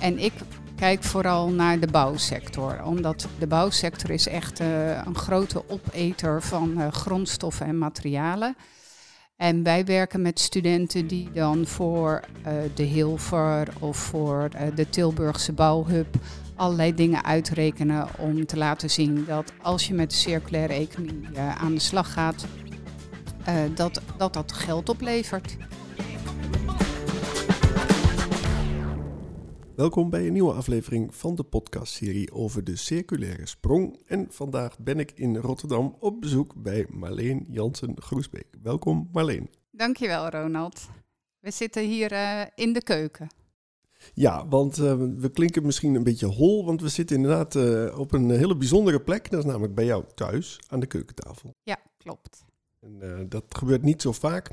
En ik kijk vooral naar de bouwsector, omdat de bouwsector is echt uh, een grote opeter van uh, grondstoffen en materialen. En wij werken met studenten die dan voor uh, de Hilver of voor de Tilburgse Bouwhub allerlei dingen uitrekenen om te laten zien dat als je met de circulaire economie aan de slag gaat, dat, dat dat geld oplevert. Welkom bij een nieuwe aflevering van de podcastserie over de circulaire sprong. En vandaag ben ik in Rotterdam op bezoek bij Marleen Jansen-Groesbeek. Welkom Marleen. Dankjewel Ronald. We zitten hier uh, in de keuken. Ja, want uh, we klinken misschien een beetje hol, want we zitten inderdaad uh, op een hele bijzondere plek. Dat is namelijk bij jou thuis aan de keukentafel. Ja, klopt. En, dat gebeurt niet zo vaak.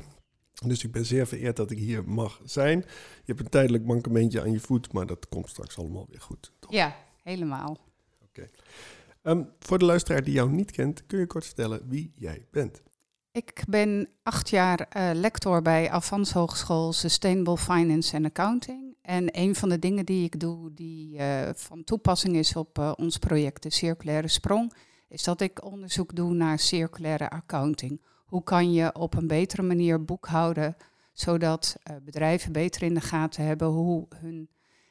Dus ik ben zeer vereerd dat ik hier mag zijn. Je hebt een tijdelijk mankementje aan je voet, maar dat komt straks allemaal weer goed. Toch? Ja, helemaal. Oké. Ehm, voor de luisteraar die jou niet kent, kun je kort vertellen wie jij bent? Ik ben acht jaar uh, lector bij Avans Hogeschool Sustainable Finance and Accounting. En een van de dingen die ik doe die uh, van toepassing is op uh, ons project De Circulaire Sprong, is dat ik onderzoek doe naar circulaire accounting hoe kan je op een betere manier boekhouden, zodat uh, bedrijven beter in de gaten hebben hoe hun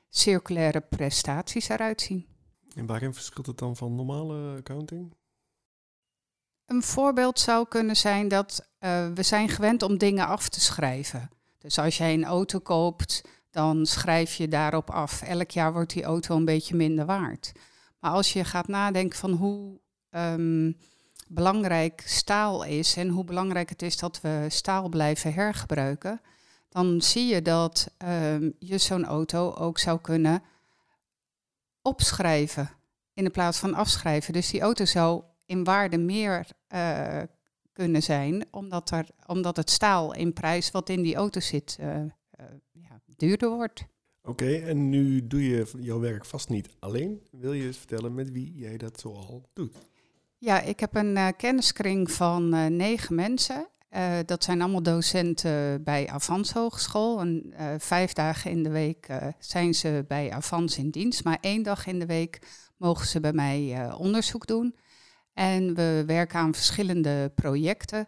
circulaire prestaties eruit zien. En waarin verschilt het dan van normale accounting? Een voorbeeld zou kunnen zijn dat uh, we zijn gewend om dingen af te schrijven. Dus als jij een auto koopt, dan schrijf je daarop af. Elk jaar wordt die auto een beetje minder waard. Maar als je gaat nadenken van hoe um, belangrijk staal is en hoe belangrijk het is dat we staal blijven hergebruiken, dan zie je dat uh, je zo'n auto ook zou kunnen opschrijven in de plaats van afschrijven. Dus die auto zou in waarde meer uh, kunnen zijn, omdat, er, omdat het staal in prijs wat in die auto zit uh, ja, duurder wordt. Oké, en nu doe je jouw werk vast niet alleen. Wil je eens vertellen met wie jij dat zoal doet? Ja, ik heb een uh, kenniskring van uh, negen mensen. Uh, dat zijn allemaal docenten bij Avans Hogeschool. Vijf dagen in de week zijn ze bij Avans in dienst. Maar één dag in de week mogen ze bij mij onderzoek doen. En we werken aan verschillende projecten.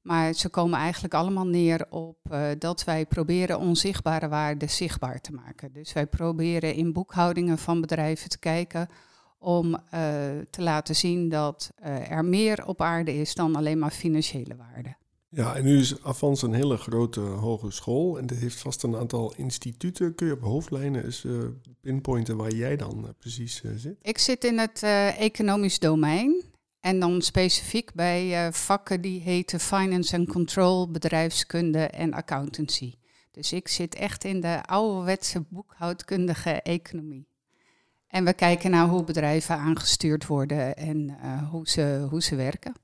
Maar ze komen eigenlijk allemaal neer op dat wij proberen onzichtbare waarden zichtbaar te maken. Dus wij proberen in boekhoudingen van bedrijven te kijken om uh, te laten zien dat uh, er meer op aarde is dan alleen maar financiële waarde. Ja, en nu is Avans een hele grote hogeschool en het heeft vast een aantal instituten. Kun je op hoofdlijnen eens uh, pinpointen waar jij dan precies zit? Ik zit in het economisch domein en dan specifiek bij vakken die heten Finance and Control, bedrijfskunde en accountancy. Dus ik zit echt in de ouderwetse boekhoudkundige economie. En we kijken naar hoe bedrijven aangestuurd worden en uh, hoe, ze, hoe ze werken.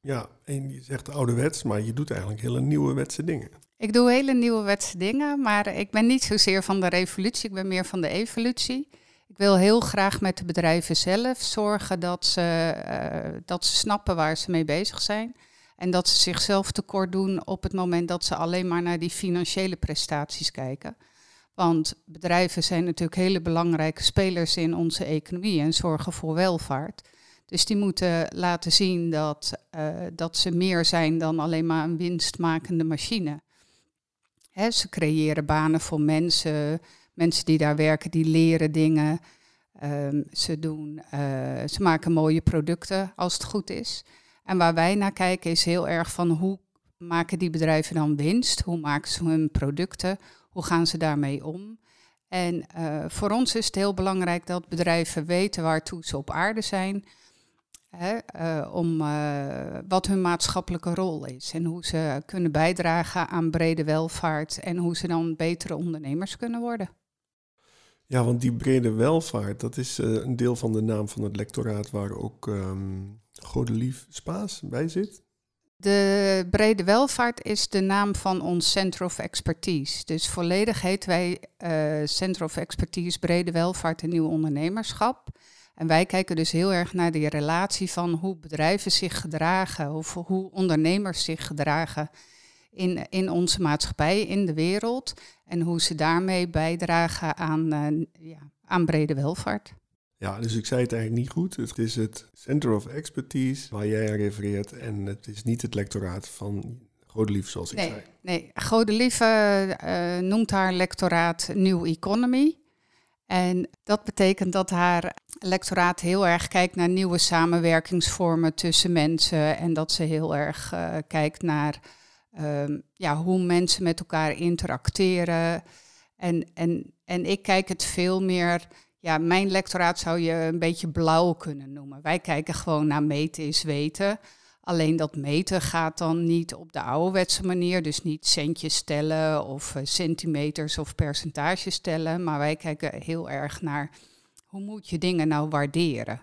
Ja, en je zegt ouderwets, maar je doet eigenlijk hele nieuwe wetse dingen. Ik doe hele nieuwe wetse dingen, maar ik ben niet zozeer van de revolutie, ik ben meer van de evolutie. Ik wil heel graag met de bedrijven zelf zorgen dat ze, uh, dat ze snappen waar ze mee bezig zijn. En dat ze zichzelf tekort doen op het moment dat ze alleen maar naar die financiële prestaties kijken. Want bedrijven zijn natuurlijk hele belangrijke spelers in onze economie en zorgen voor welvaart. Dus die moeten laten zien dat, uh, dat ze meer zijn dan alleen maar een winstmakende machine. Ze creëren banen voor mensen, mensen die daar werken, die leren dingen. Um, ze, doen, uh, ze maken mooie producten als het goed is. En waar wij naar kijken is heel erg van hoe maken die bedrijven dan winst? Hoe maken ze hun producten? Hoe gaan ze daarmee om? En uh, voor ons is het heel belangrijk dat bedrijven weten waartoe ze op aarde zijn. Hè, uh, om uh, wat hun maatschappelijke rol is en hoe ze kunnen bijdragen aan brede welvaart en hoe ze dan betere ondernemers kunnen worden. Ja, want die brede welvaart, dat is een deel van de naam van het lectoraat waar ook um, Godelief Spaas bij zit. De brede welvaart is de naam van ons Center of Expertise. Dus volledig heten wij uh, Center of Expertise Brede Welvaart en Nieuw Ondernemerschap. En wij kijken dus heel erg naar die relatie van hoe bedrijven zich gedragen of hoe ondernemers zich gedragen in, in onze maatschappij, in de wereld. En hoe ze daarmee bijdragen aan, uh, ja, aan brede welvaart. Ja, dus ik zei het eigenlijk niet goed. Het is het Center of Expertise waar jij aan refereert. En het is niet het lectoraat van Godelief, zoals ik nee, zei. Nee, Godelief uh, noemt haar lectoraat New Economy. En dat betekent dat haar lectoraat heel erg kijkt naar nieuwe samenwerkingsvormen tussen mensen. En dat ze heel erg uh, kijkt naar um, ja, hoe mensen met elkaar interacteren. En, en, en ik kijk het veel meer. Ja, mijn lectoraat zou je een beetje blauw kunnen noemen. Wij kijken gewoon naar meten is weten. Alleen dat meten gaat dan niet op de ouderwetse manier, dus niet centjes stellen of uh, centimeters of percentages stellen, maar wij kijken heel erg naar hoe moet je dingen nou waarderen.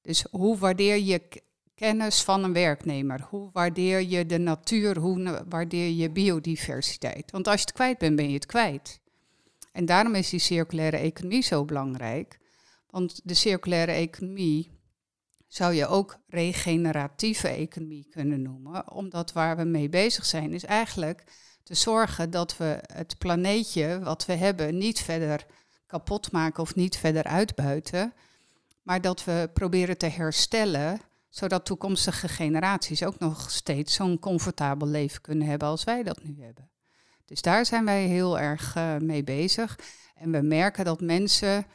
Dus hoe waardeer je kennis van een werknemer? Hoe waardeer je de natuur? Hoe waardeer je biodiversiteit? Want als je het kwijt bent, ben je het kwijt. En daarom is die circulaire economie zo belangrijk. Want de circulaire economie zou je ook regeneratieve economie kunnen noemen. Omdat waar we mee bezig zijn is eigenlijk te zorgen dat we het planeetje wat we hebben niet verder kapot maken of niet verder uitbuiten. Maar dat we proberen te herstellen, zodat toekomstige generaties ook nog steeds zo'n comfortabel leven kunnen hebben als wij dat nu hebben. Dus daar zijn wij heel erg uh, mee bezig. En we merken dat mensen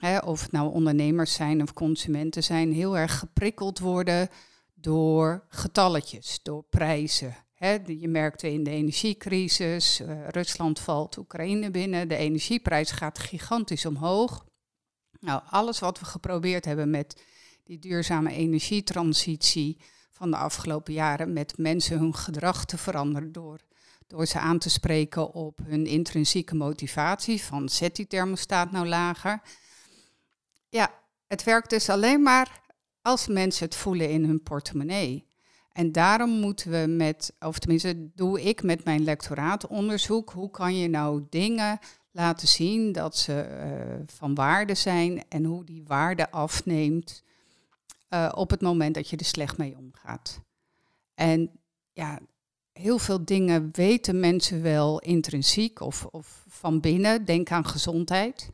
hè, of het nou ondernemers zijn of consumenten zijn, heel erg geprikkeld worden door getalletjes, door prijzen. Hè, je merkte in de energiecrisis, uh, Rusland valt Oekraïne binnen, de energieprijs gaat gigantisch omhoog. Nou, alles wat we geprobeerd hebben met die duurzame energietransitie van de afgelopen jaren, met mensen hun gedrag te veranderen door, door ze aan te spreken op hun intrinsieke motivatie van zet die thermostaat nou lager. Ja, het werkt dus alleen maar als mensen het voelen in hun portemonnee. En daarom moeten we met, of tenminste doe ik met mijn lectoraat onderzoek, hoe kan je nou dingen laten zien dat ze uh, van waarde zijn en hoe die waarde afneemt uh, op het moment dat je er slecht mee omgaat. En ja, heel veel dingen weten mensen wel intrinsiek of, of van binnen. Denk aan gezondheid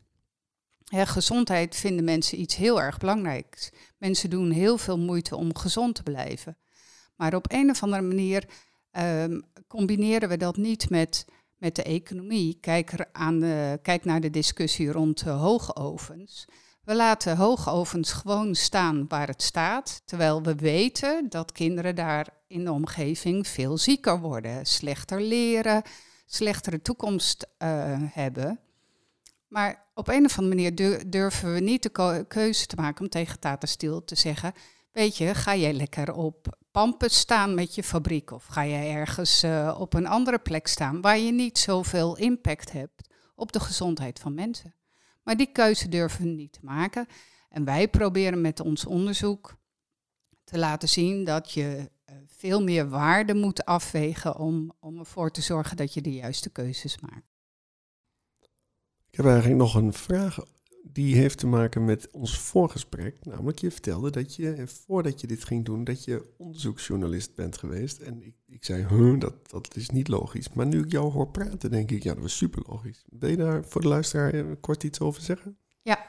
gezondheid vinden mensen iets heel erg belangrijks. Mensen doen heel veel moeite om gezond te blijven. Maar op een of andere manier um, combineren we dat niet met, met de economie. Kijk, er aan de, kijk naar de discussie rond uh, hoogovens. We laten hoogovens gewoon staan waar het staat, terwijl we weten dat kinderen daar in de omgeving veel zieker worden, slechter leren, slechtere toekomst uh, hebben. Maar op een of andere manier durven we niet de keuze te maken om tegen Tata Steel te zeggen: Weet je, ga jij lekker op Pampen staan met je fabriek? Of ga jij ergens uh, op een andere plek staan waar je niet zoveel impact hebt op de gezondheid van mensen? Maar die keuze durven we niet te maken. En wij proberen met ons onderzoek te laten zien dat je uh, veel meer waarde moet afwegen om, om ervoor te zorgen dat je de juiste keuzes maakt. Ik heb eigenlijk nog een vraag die heeft te maken met ons voorgesprek. Namelijk, je vertelde dat je, voordat je dit ging doen, dat je onderzoeksjournalist bent geweest. En ik, ik zei, huh, dat, dat is niet logisch. Maar nu ik jou hoor praten, denk ik, ja, dat was super logisch. Wil je daar voor de luisteraar kort iets over zeggen? Ja.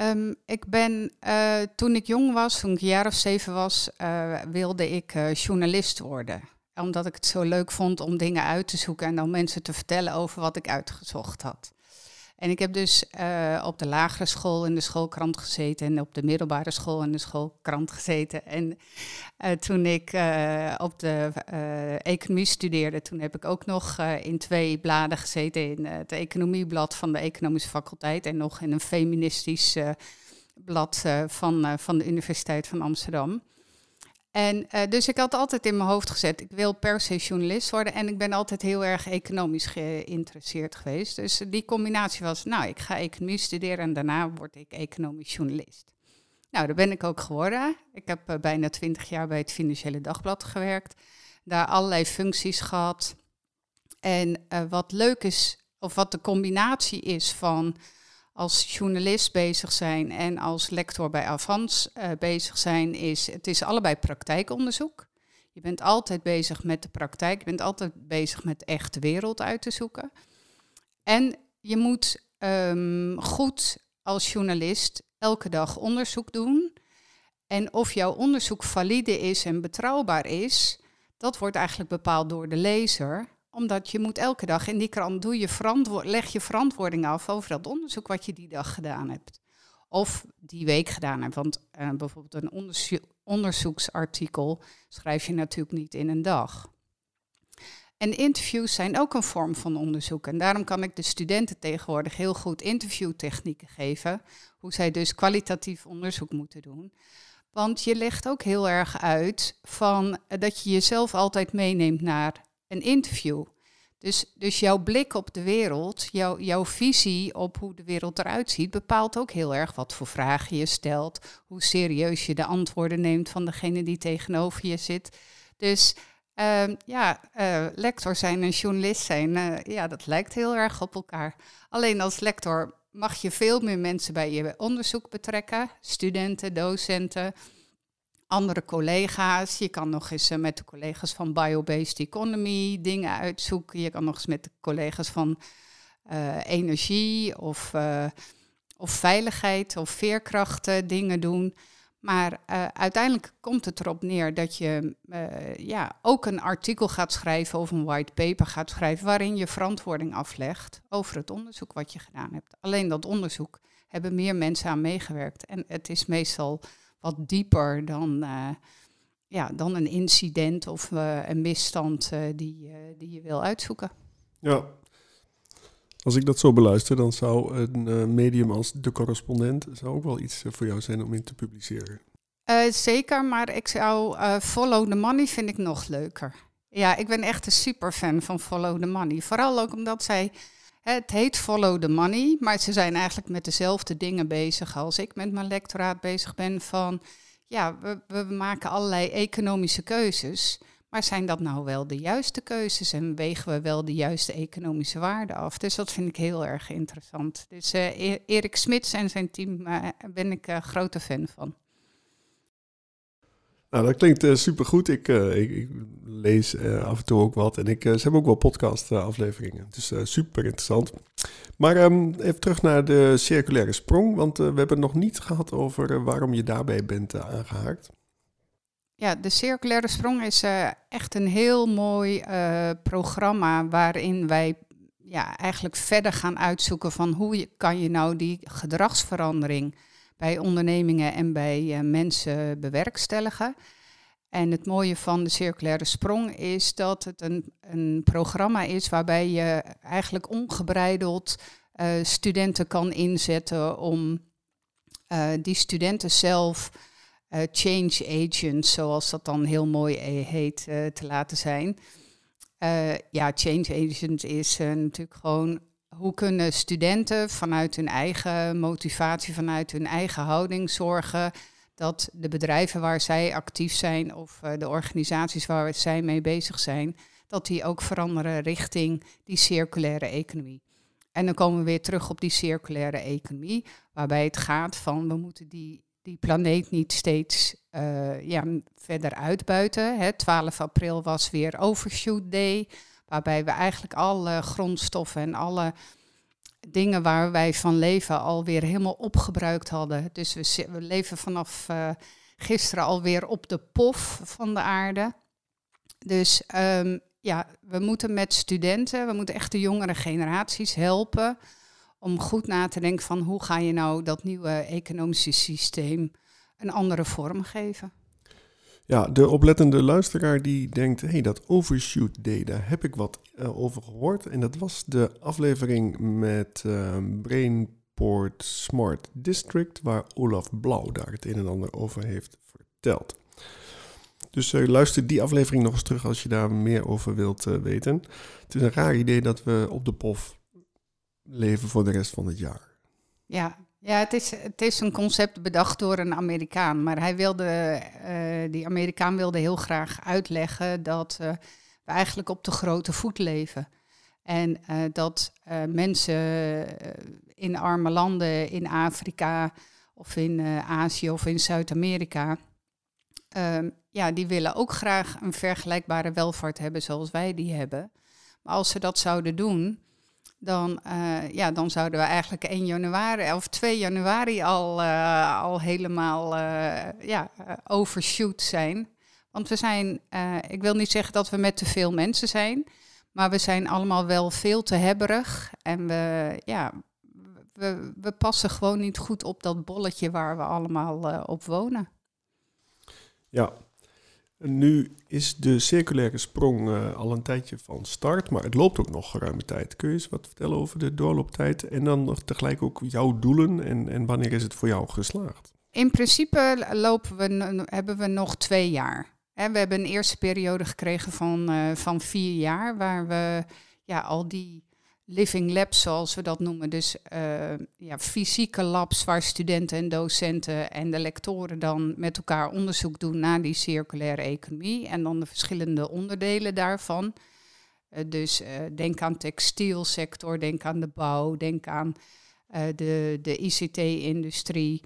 Um, ik ben, uh, toen ik jong was, toen ik een jaar of zeven was, uh, wilde ik journalist worden omdat ik het zo leuk vond om dingen uit te zoeken en dan mensen te vertellen over wat ik uitgezocht had. En ik heb dus uh, op de lagere school in de schoolkrant gezeten en op de middelbare school in de schoolkrant gezeten. En uh, toen ik uh, op de economie studeerde, toen heb ik ook nog in twee bladen gezeten. In het economieblad van de economische faculteit en nog in een feministisch blad van, van de Universiteit van Amsterdam. En uh, dus ik had altijd in mijn hoofd gezet, ik wil per se journalist worden. En ik ben altijd heel erg economisch geïnteresseerd geweest. Dus die combinatie was, nou, ik ga economie studeren en daarna word ik economisch journalist. Nou, daar ben ik ook geworden. Ik heb uh, bijna twintig jaar bij het Financiële Dagblad gewerkt. Daar allerlei functies gehad. En uh, wat leuk is, of wat de combinatie is van als journalist bezig zijn en als lector bij Avans uh, bezig zijn, is het is allebei praktijkonderzoek. Je bent altijd bezig met de praktijk. Je bent altijd bezig met echt de wereld uit te zoeken. En je moet ehm, goed als journalist elke dag onderzoek doen. En of jouw onderzoek valide is en betrouwbaar is, dat wordt eigenlijk bepaald door de lezer. Omdat je moet elke dag in die krant doe je leg je verantwoording af over dat onderzoek wat je die dag gedaan hebt. Of die week gedaan hebt. Want uh, bijvoorbeeld een onderzoeksartikel schrijf je natuurlijk niet in een dag. En interviews zijn ook een vorm van onderzoek. En daarom kan ik de studenten tegenwoordig heel goed interviewtechnieken geven. Hoe zij dus kwalitatief onderzoek moeten doen. Want je legt ook heel erg uit van eh, dat je jezelf altijd meeneemt naar een interview. Dus, dus jouw blik op de wereld, jouw, jouw visie op hoe de wereld eruit ziet, bepaalt ook heel erg wat voor vragen je stelt, hoe serieus je de antwoorden neemt van degene die tegenover je zit. Dus uh, ja, uh, lector zijn en journalist zijn, uh, ja, dat lijkt heel erg op elkaar. Alleen als lector mag je veel meer mensen bij je onderzoek betrekken. Studenten, docenten, andere collega's. Je kan nog eens eh, met de collega's van Biobased Economy dingen uitzoeken. Je kan nog eens met de collega's van uh, energie of, uh, of veiligheid of veerkrachten dingen doen. Maar uiteindelijk komt het erop neer dat je ja, ook een artikel gaat schrijven of een white paper gaat schrijven waarin je verantwoording aflegt over het onderzoek wat je gedaan hebt. Alleen dat onderzoek hebben meer mensen aan meegewerkt en het is meestal wat dieper dan, uh, ja, dan een incident of een misstand die, die je wil uitzoeken. Ja, als ik dat zo beluister, dan zou een medium als de correspondent zou ook wel iets voor jou zijn om in te publiceren. Zeker, maar ik zou Follow the Money vind ik nog leuker. Ja, ik ben echt een superfan van Follow the Money. Vooral ook omdat zij, het heet Follow the Money, maar ze zijn eigenlijk met dezelfde dingen bezig als ik met mijn lectoraat bezig ben van, ja, we, we maken allerlei economische keuzes. Maar zijn dat nou wel de juiste keuzes en wegen we wel de juiste economische waarde af? Dus dat vind ik heel erg interessant. Dus uh, Erik Smits en zijn team uh, ben ik uh, grote fan van. Nou, dat klinkt uh, supergoed. Ik, ik, ik, lees af en toe ook wat en ik, ze hebben ook wel podcast-afleveringen. Dus super interessant. Maar um, even terug naar de circulaire sprong, want we hebben het nog niet gehad over waarom je daarbij bent aangehaakt. Ja, de Circulaire Sprong is echt een heel mooi programma waarin wij ja, eigenlijk verder gaan uitzoeken van hoe kan je nou die gedragsverandering bij ondernemingen en bij uh, mensen bewerkstelligen. En het mooie van de Circulaire Sprong is dat het een, een programma is waarbij je eigenlijk ongebreideld studenten kan inzetten om die studenten zelf change agents, zoals dat dan heel mooi heet, te laten zijn. Ja, change agent is natuurlijk gewoon hoe kunnen studenten vanuit hun eigen motivatie, vanuit hun eigen houding zorgen dat de bedrijven waar zij actief zijn of de organisaties waar zij mee bezig zijn, dat die ook veranderen richting die circulaire economie. En dan komen we weer terug op die circulaire economie, waarbij het gaat van we moeten die die planeet niet steeds uh, ja, verder uitbuiten. Hè. 12 april was weer Overshoot Day, waarbij we eigenlijk alle grondstoffen en alle dingen waar wij van leven alweer helemaal opgebruikt hadden. Dus we, leven vanaf uh, gisteren alweer op de pof van de aarde. Dus um, ja, we moeten met studenten, we moeten echt de jongere generaties helpen om goed na te denken van hoe ga je nou dat nieuwe economische systeem een andere vorm geven. Ja, de oplettende luisteraar die denkt, hé, hey, dat overshoot day, daar heb ik wat uh, over gehoord. En dat was de aflevering met uh, Brainport Smart District, waar Olaf Blauw daar het een en ander over heeft verteld. Dus uh, luister die aflevering nog eens terug als je daar meer over wilt weten. Het is een raar idee dat we op de POF leven voor de rest van het jaar. Ja, ja het, is, het is een concept bedacht door een Amerikaan. Maar hij wilde, uh, die Amerikaan wilde heel graag uitleggen dat uh, we eigenlijk op de grote voet leven. En uh, dat mensen in arme landen, in Afrika of in Azië of in Zuid-Amerika, ehm, ja, die willen ook graag een vergelijkbare welvaart hebben zoals wij die hebben. Maar als ze dat zouden doen, dan, uh, ja, dan zouden we eigenlijk 1 januari of 2 januari al, uh, al helemaal uh, ja, overshoot zijn. Want we zijn, ik wil niet zeggen dat we met te veel mensen zijn, maar we zijn allemaal wel veel te hebberig. En we, ja, we, we passen gewoon niet goed op dat bolletje waar we allemaal op wonen. Ja, nu is de circulaire sprong uh, al een tijdje van start, maar het loopt ook nog geruime tijd. Kun je eens wat vertellen over de doorlooptijd en dan nog tegelijk ook jouw doelen en, en wanneer is het voor jou geslaagd? In principe lopen we, hebben we nog twee jaar. We hebben een eerste periode gekregen van, uh, van vier jaar, waar we ja, al die living labs, zoals we dat noemen. Dus uh, ja, fysieke labs waar studenten en docenten en de lectoren dan met elkaar onderzoek doen naar die circulaire economie en dan de verschillende onderdelen daarvan. Uh, dus uh, denk aan textielsector, denk aan de bouw, denk aan de, de ICT-industrie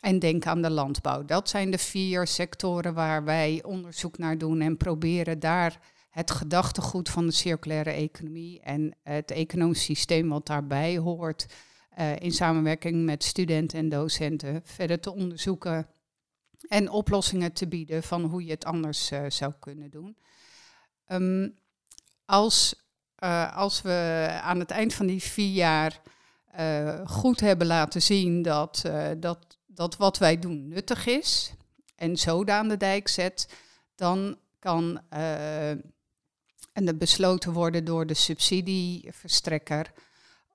en denk aan de landbouw. Dat zijn de vier sectoren waar wij onderzoek naar doen en proberen daar het gedachtegoed van de circulaire economie en het economisch systeem wat daarbij hoort, uh, in samenwerking met studenten en docenten verder te onderzoeken en oplossingen te bieden van hoe je het anders uh, zou kunnen doen. Um, als, uh, als we aan het eind van die vier jaar goed hebben laten zien dat, dat, dat wat wij doen nuttig is en zoden aan de dijk zet, dan kan en dat besloten worden door de subsidieverstrekker.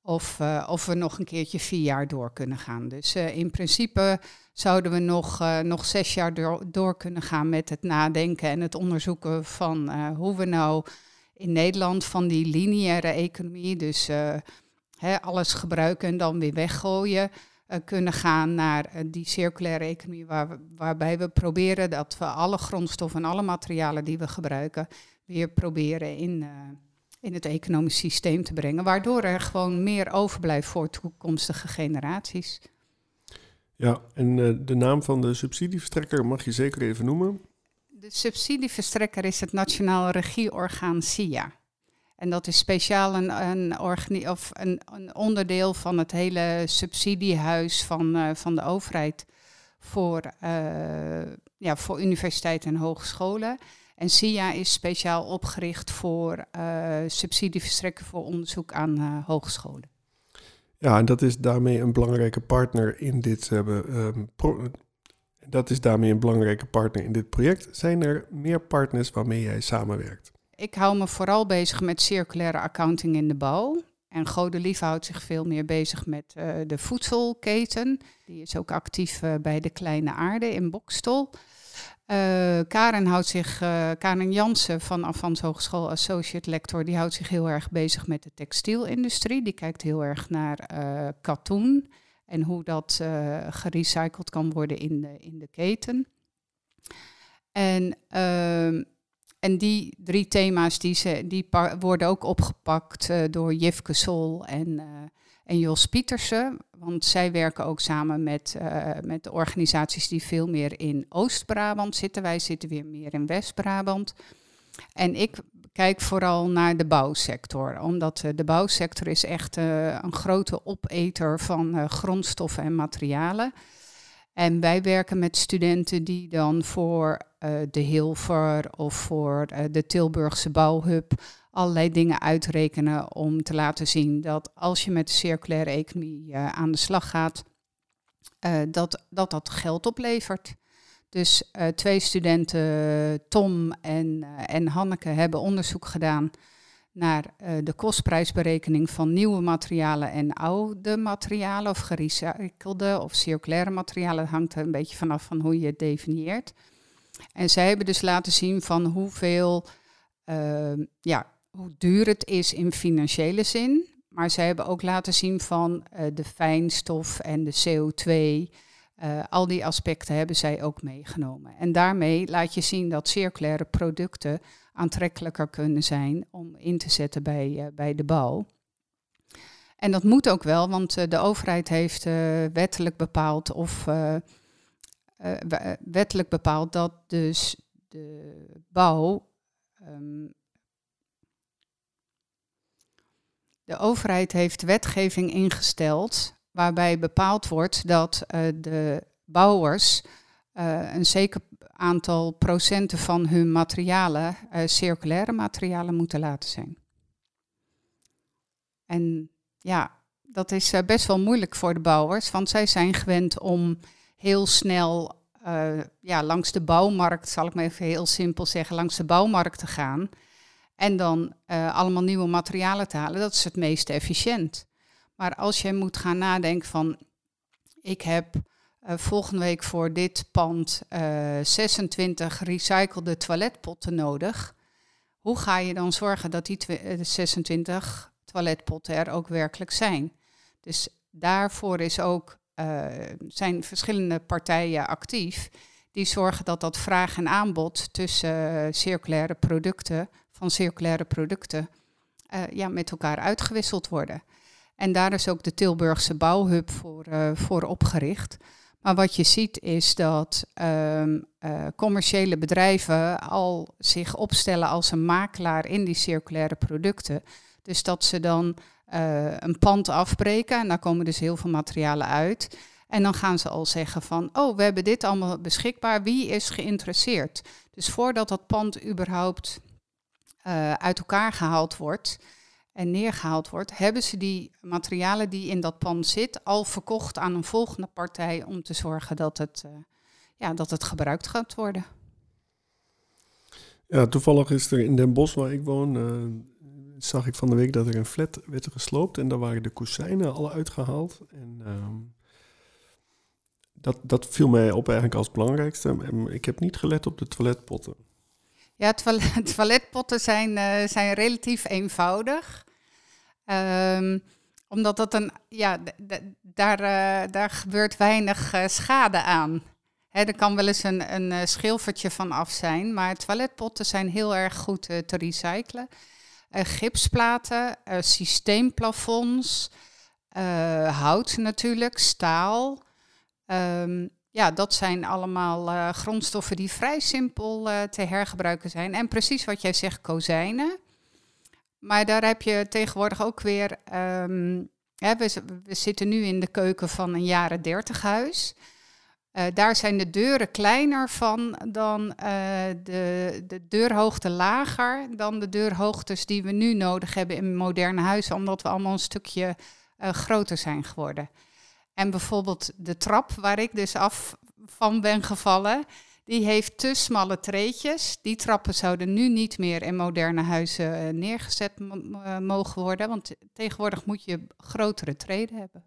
Of, uh, of we nog een keertje vier jaar door kunnen gaan. Dus uh, in principe zouden we nog, uh, nog zes jaar door, door, kunnen gaan met het nadenken en het onderzoeken van hoe we nou in Nederland van die lineaire economie, dus alles gebruiken en dan weer weggooien, kunnen gaan naar die circulaire economie, waar waarbij we proberen dat we alle grondstoffen en alle materialen die we gebruiken weer proberen in, uh, in het economisch systeem te brengen. Waardoor er gewoon meer overblijft voor toekomstige generaties. Ja, en uh, de naam van de subsidieverstrekker mag je zeker even noemen. De subsidieverstrekker is het Nationaal Regieorgaan SIA. En dat is speciaal een, een, of een, een onderdeel van het hele subsidiehuis van, uh, van de overheid voor, uh, ja, voor universiteiten en hogescholen. En SIA is speciaal opgericht voor uh, subsidieverstrekken voor onderzoek aan uh, hogescholen. Ja, en dat is daarmee een belangrijke partner in dit. Uh, dat is daarmee een belangrijke partner in dit project. Zijn er meer partners waarmee jij samenwerkt? Ik hou me vooral bezig met circulaire accounting in de bouw. En Godelief houdt zich veel meer bezig met uh, de voedselketen. Die is ook actief uh, bij de Kleine Aarde in Bokstol. Uh, Karen houdt zich, uh, Karen Jansen van Avans Hogeschool Associate Lector, die houdt zich heel erg bezig met de textielindustrie. Die kijkt heel erg naar uh, katoen en hoe dat gerecycled kan worden in de, in de keten. En, ehm, en die drie thema's die, ze, die worden ook opgepakt door Jifke Sol en en Jos Pietersen, want zij werken ook samen met, uh, met de organisaties die veel meer in Oost-Brabant zitten. Wij zitten weer meer in West-Brabant. En ik kijk vooral naar de bouwsector, omdat uh, de bouwsector is echt uh, een grote opeter van grondstoffen en materialen. En wij werken met studenten die dan voor de Hilver of voor de Tilburgse Bouwhub allerlei dingen uitrekenen om te laten zien dat als je met de circulaire economie uh, aan de slag gaat, uh, dat, dat dat geld oplevert. Dus uh, twee studenten, Tom en, en Hanneke, hebben onderzoek gedaan naar de kostprijsberekening van nieuwe materialen en oude materialen, of gerecyclede of circulaire materialen. Dat hangt er een beetje vanaf van hoe je het definieert. En zij hebben dus laten zien van hoeveel ja, hoe duur het is in financiële zin. Maar zij hebben ook laten zien van uh, de fijnstof en de CO2. Uh, eh, al die aspecten hebben zij ook meegenomen. En daarmee laat je zien dat circulaire producten aantrekkelijker kunnen zijn om in te zetten bij, uh, bij de bouw. En dat moet ook wel, want de overheid heeft wettelijk bepaald of wettelijk bepaald dat dus de bouw. ehm, de overheid heeft wetgeving ingesteld waarbij bepaald wordt dat eh, de bouwers eh, een zeker aantal procenten van hun materialen eh, circulaire materialen moeten laten zijn. En ja, dat is best wel moeilijk voor de bouwers, want zij zijn gewend om heel snel ja, langs de bouwmarkt, zal ik maar even heel simpel zeggen, langs de bouwmarkt te gaan. En dan eh, allemaal nieuwe materialen te halen. Dat is het meest efficiënt. Maar als je moet gaan nadenken van, ik heb eh, volgende week voor dit pand eh 26 recyclede toiletpotten nodig. Hoe ga je dan zorgen dat die twe- eh, 26 toiletpotten er ook werkelijk zijn? Dus daarvoor is ook, eh, zijn verschillende partijen actief die zorgen dat dat vraag en aanbod tussen eh, circulaire producten, van circulaire producten, eh, ja, met elkaar uitgewisseld worden. En daar is ook de Tilburgse Bouwhub voor, eh, voor opgericht. Maar wat je ziet is dat ehm, eh, commerciële bedrijven al zich opstellen als een makelaar in die circulaire producten. Dus dat ze dan een pand afbreken en daar komen dus heel veel materialen uit. En dan gaan ze al zeggen van, oh, we hebben dit allemaal beschikbaar, wie is geïnteresseerd? Dus voordat dat pand überhaupt eh, uit elkaar gehaald wordt en neergehaald wordt, hebben ze die materialen die in dat pand zit al verkocht aan een volgende partij om te zorgen dat het, eh, ja, dat het gebruikt gaat worden. Ja, toevallig is er in Den Bosch, waar ik woon, eh, zag ik van de week dat er een flat werd gesloopt en daar waren de kozijnen al uitgehaald. En ehm, dat, dat viel mij op eigenlijk als belangrijkste. Ik heb niet gelet op de toiletpotten. Ja, toilet, toiletpotten zijn, eh, zijn relatief eenvoudig. Ehm, omdat dat een, ja, daar, eh, daar gebeurt weinig eh, schade aan. Hè, er kan wel eens een, een schilfertje van af zijn, maar toiletpotten zijn heel erg goed te recyclen. Gipsplaten, systeemplafonds, hout natuurlijk, staal. Ehm, ja, dat zijn allemaal eh, grondstoffen die vrij simpel eh, te hergebruiken zijn. En precies wat jij zegt, kozijnen. Maar daar heb je tegenwoordig ook weer. ehm, hè, we, zitten nu in de keuken van een jaren dertig huis. Eh, daar zijn de deuren kleiner van dan de, de deurhoogte lager dan de deurhoogtes die we nu nodig hebben in moderne huizen, omdat we allemaal een stukje groter zijn geworden. En bijvoorbeeld de trap waar ik dus af van ben gevallen, die heeft te smalle treetjes. Die trappen zouden nu niet meer in moderne huizen eh, neergezet eh, mogen worden, want tegenwoordig moet je grotere treden hebben.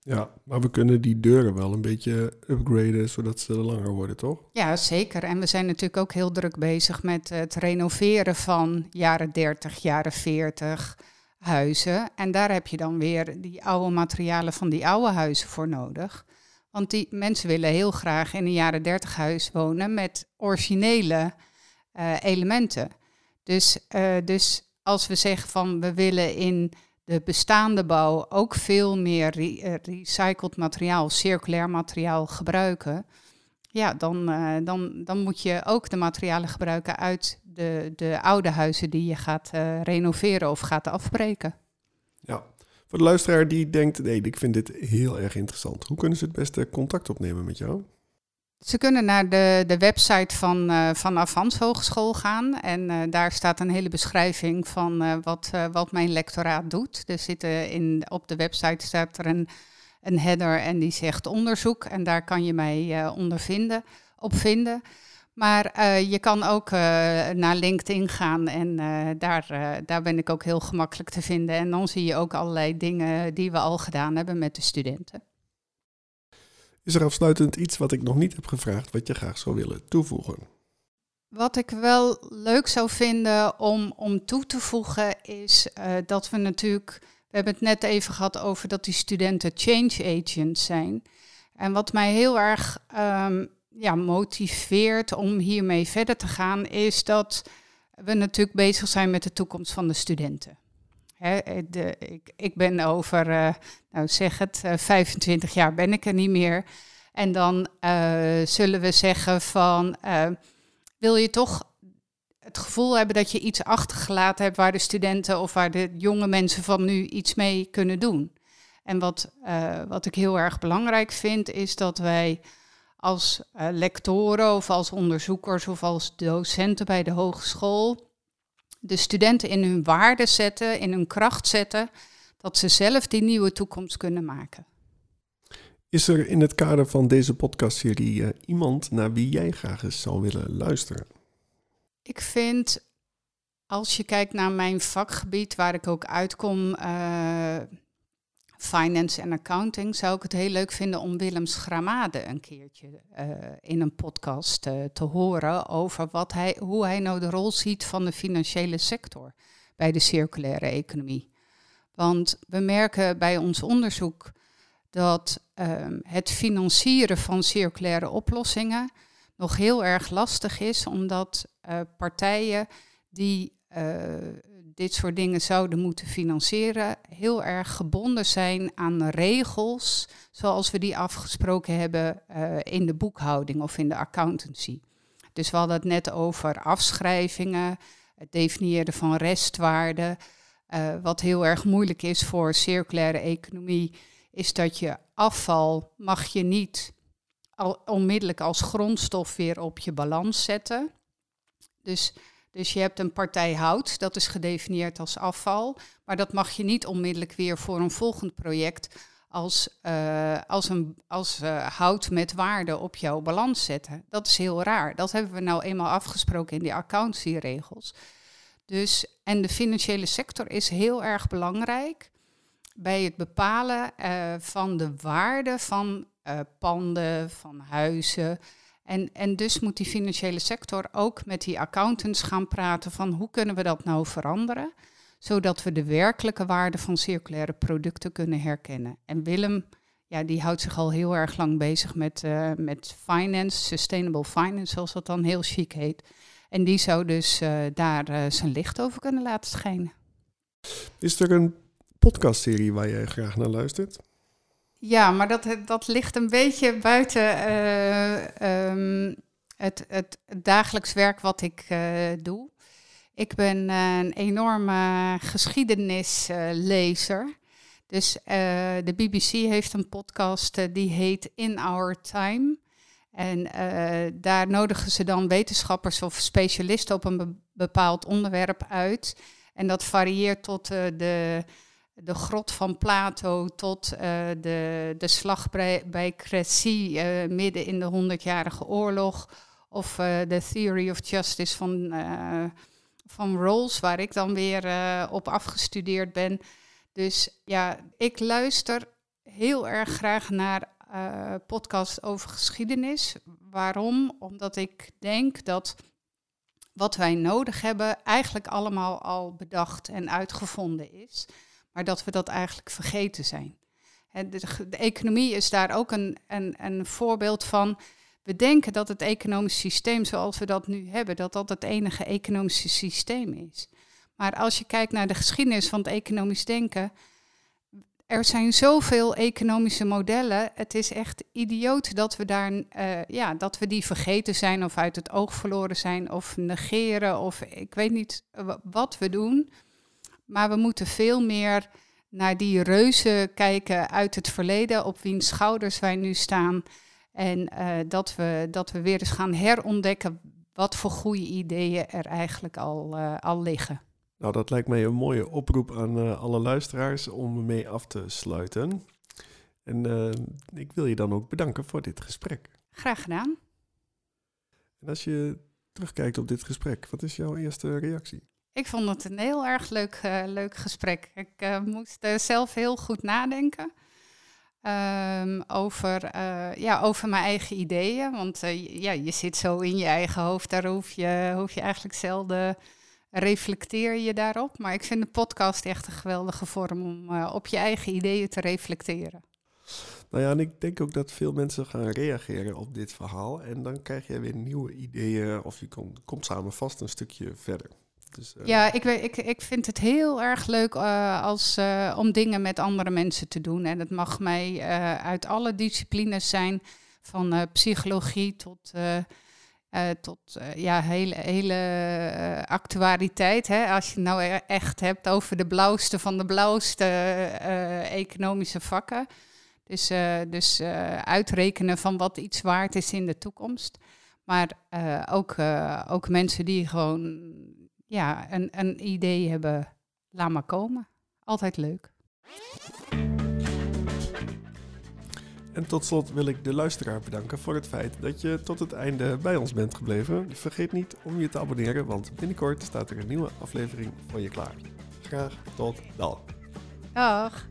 Ja, maar we kunnen die deuren wel een beetje upgraden, zodat ze langer worden, toch? Ja, zeker. En we zijn natuurlijk ook heel druk bezig met het renoveren van jaren 30, jaren 40 huizen. En daar heb je dan weer die oude materialen van die oude huizen voor nodig. Want die mensen willen heel graag in een jaren 30 huis wonen met originele eh, elementen. Dus, eh, dus als we zeggen van we willen in de bestaande bouw ook veel meer eh, recycled materiaal, circulair materiaal gebruiken. Ja, dan, dan, dan moet je ook de materialen gebruiken uit de, de oude huizen die je gaat eh, renoveren of gaat afbreken. Ja. Voor de luisteraar die denkt, nee, ik vind dit heel erg interessant. Hoe kunnen ze het beste contact opnemen met jou? Ze kunnen naar de, de website van, eh van Avans Hogeschool gaan. En eh, daar staat een hele beschrijving van wat, wat mijn lectoraat doet. Er zitten in, op de website staat er een, een header en die zegt onderzoek. En daar kan je mij onder vinden, op vinden. Maar eh, je kan ook eh, naar LinkedIn gaan en eh, daar, daar ben ik ook heel gemakkelijk te vinden. En dan zie je ook allerlei dingen die we al gedaan hebben met de studenten. Is er afsluitend iets wat ik nog niet heb gevraagd, wat je graag zou willen toevoegen? Wat ik wel leuk zou vinden om, om toe te voegen is dat we natuurlijk, we hebben het net even gehad over dat die studenten change agents zijn. En wat mij heel erg ehm, ja, motiveert om hiermee verder te gaan, is dat we natuurlijk bezig zijn met de toekomst van de studenten. Eh, de, ik, ik ben over, eh, nou zeg het, eh, 25 jaar ben ik er niet meer. En dan eh, zullen we zeggen van, eh, wil je toch het gevoel hebben dat je iets achtergelaten hebt waar de studenten of waar de jonge mensen van nu iets mee kunnen doen. En wat, wat ik heel erg belangrijk vind, is dat wij als uh, lectoren of als onderzoekers of als docenten bij de hogeschool de studenten in hun waarde zetten, in hun kracht zetten, dat ze zelf die nieuwe toekomst kunnen maken. Is er in het kader van deze podcastserie uh, iemand naar wie jij graag eens zou willen luisteren? Ik vind, als je kijkt naar mijn vakgebied waar ik ook uitkom, uh, finance en accounting, zou ik het heel leuk vinden om Willem Schramade een keertje uh, in een podcast uh, te horen over wat hij, hoe hij nou de rol ziet van de financiële sector bij de circulaire economie. Want we merken bij ons onderzoek dat um, het financieren van circulaire oplossingen nog heel erg lastig is, omdat uh, partijen die dit soort dingen zouden moeten financieren, heel erg gebonden zijn aan regels zoals we die afgesproken hebben uh, in de boekhouding of in de accountancy. Dus we hadden het net over afschrijvingen, het definiëren van restwaarden. Uh, wat heel erg moeilijk is voor circulaire economie, is dat je afval mag je niet al onmiddellijk als grondstof weer op je balans zetten. Dus dus je hebt een partij hout, dat is gedefinieerd als afval, maar dat mag je niet onmiddellijk weer voor een volgend project als, uh, als, een, als uh, hout met waarde op jouw balans zetten. Dat is heel raar. Dat hebben we nou eenmaal afgesproken in die accountancy-regels. Dus, en de financiële sector is heel erg belangrijk bij het bepalen uh, van de waarde van panden, van huizen. En, en dus moet die financiële sector ook met die accountants gaan praten van hoe kunnen we dat nou veranderen, zodat we de werkelijke waarde van circulaire producten kunnen herkennen. En Willem, ja, die houdt zich al heel erg lang bezig met, uh, met finance, sustainable finance, zoals dat dan heel chic heet. En die zou dus uh, daar uh, zijn licht over kunnen laten schijnen. Is er een podcastserie waar jij graag naar luistert? Ja, maar dat, dat ligt een beetje buiten uh, um, het, het, dagelijks werk wat ik uh, doe. Ik ben een enorme geschiedenislezer. dus de BBC heeft een podcast die heet In Our Time. En daar nodigen ze dan wetenschappers of specialisten op een bepaald onderwerp uit. En dat varieert tot de de grot van Plato tot uh, de, de slag bij, Crécy uh, midden in de honderdjarige oorlog. Of uh, de Theory of Justice van, van Rawls, waar ik dan weer op afgestudeerd ben. Dus ja, ik luister heel erg graag naar podcasts over geschiedenis. Waarom? Omdat ik denk dat wat wij nodig hebben eigenlijk allemaal al bedacht en uitgevonden is maar dat we dat eigenlijk vergeten zijn. De, economie is daar ook een, een, een voorbeeld van. We denken dat het economisch systeem zoals we dat nu hebben, dat dat het enige economische systeem is. Maar als je kijkt naar de geschiedenis van het economisch denken, er zijn zoveel economische modellen. Het is echt idioot dat we, daar, uh, ja, dat we die vergeten zijn of uit het oog verloren zijn of negeren of ik weet niet wat we doen. Maar we moeten veel meer naar die reuzen kijken uit het verleden, op wiens schouders wij nu staan. En uh, dat, we, dat we weer eens gaan herontdekken wat voor goede ideeën er eigenlijk al, uh, al liggen. Nou, dat lijkt mij een mooie oproep aan uh, alle luisteraars om mee af te sluiten. En ik wil je dan ook bedanken voor dit gesprek. Graag gedaan. En als je terugkijkt op dit gesprek, wat is jouw eerste reactie? Ik vond het een heel erg leuk, uh, leuk gesprek. Ik uh, moest uh, zelf heel goed nadenken um, over, ja, over mijn eigen ideeën. Want ja, je zit zo in je eigen hoofd, daar hoef je, hoef je eigenlijk zelden reflecteer je daarop. Maar ik vind de podcast echt een geweldige vorm om op je eigen ideeën te reflecteren. Nou ja, en ik denk ook dat veel mensen gaan reageren op dit verhaal. En dan krijg je weer nieuwe ideeën of je komt, komt samen vast een stukje verder. Dus, uh... Ja, ik, ik, ik vind het heel erg leuk uh, als, uh, om dingen met andere mensen te doen. En het mag mij uit alle disciplines zijn, van psychologie tot eh, tot ja, hele, hele actualiteit. Hè? Als je het nou e-, echt hebt over de blauwste van de blauwste economische vakken. Dus, dus uitrekenen van wat iets waard is in de toekomst. Maar ook, ook mensen die gewoon ja, een, een idee hebben, laat maar komen. Altijd leuk. En tot slot wil ik de luisteraar bedanken voor het feit dat je tot het einde bij ons bent gebleven. Vergeet niet om je te abonneren, want binnenkort staat er een nieuwe aflevering voor je klaar. Graag tot dan. Dag.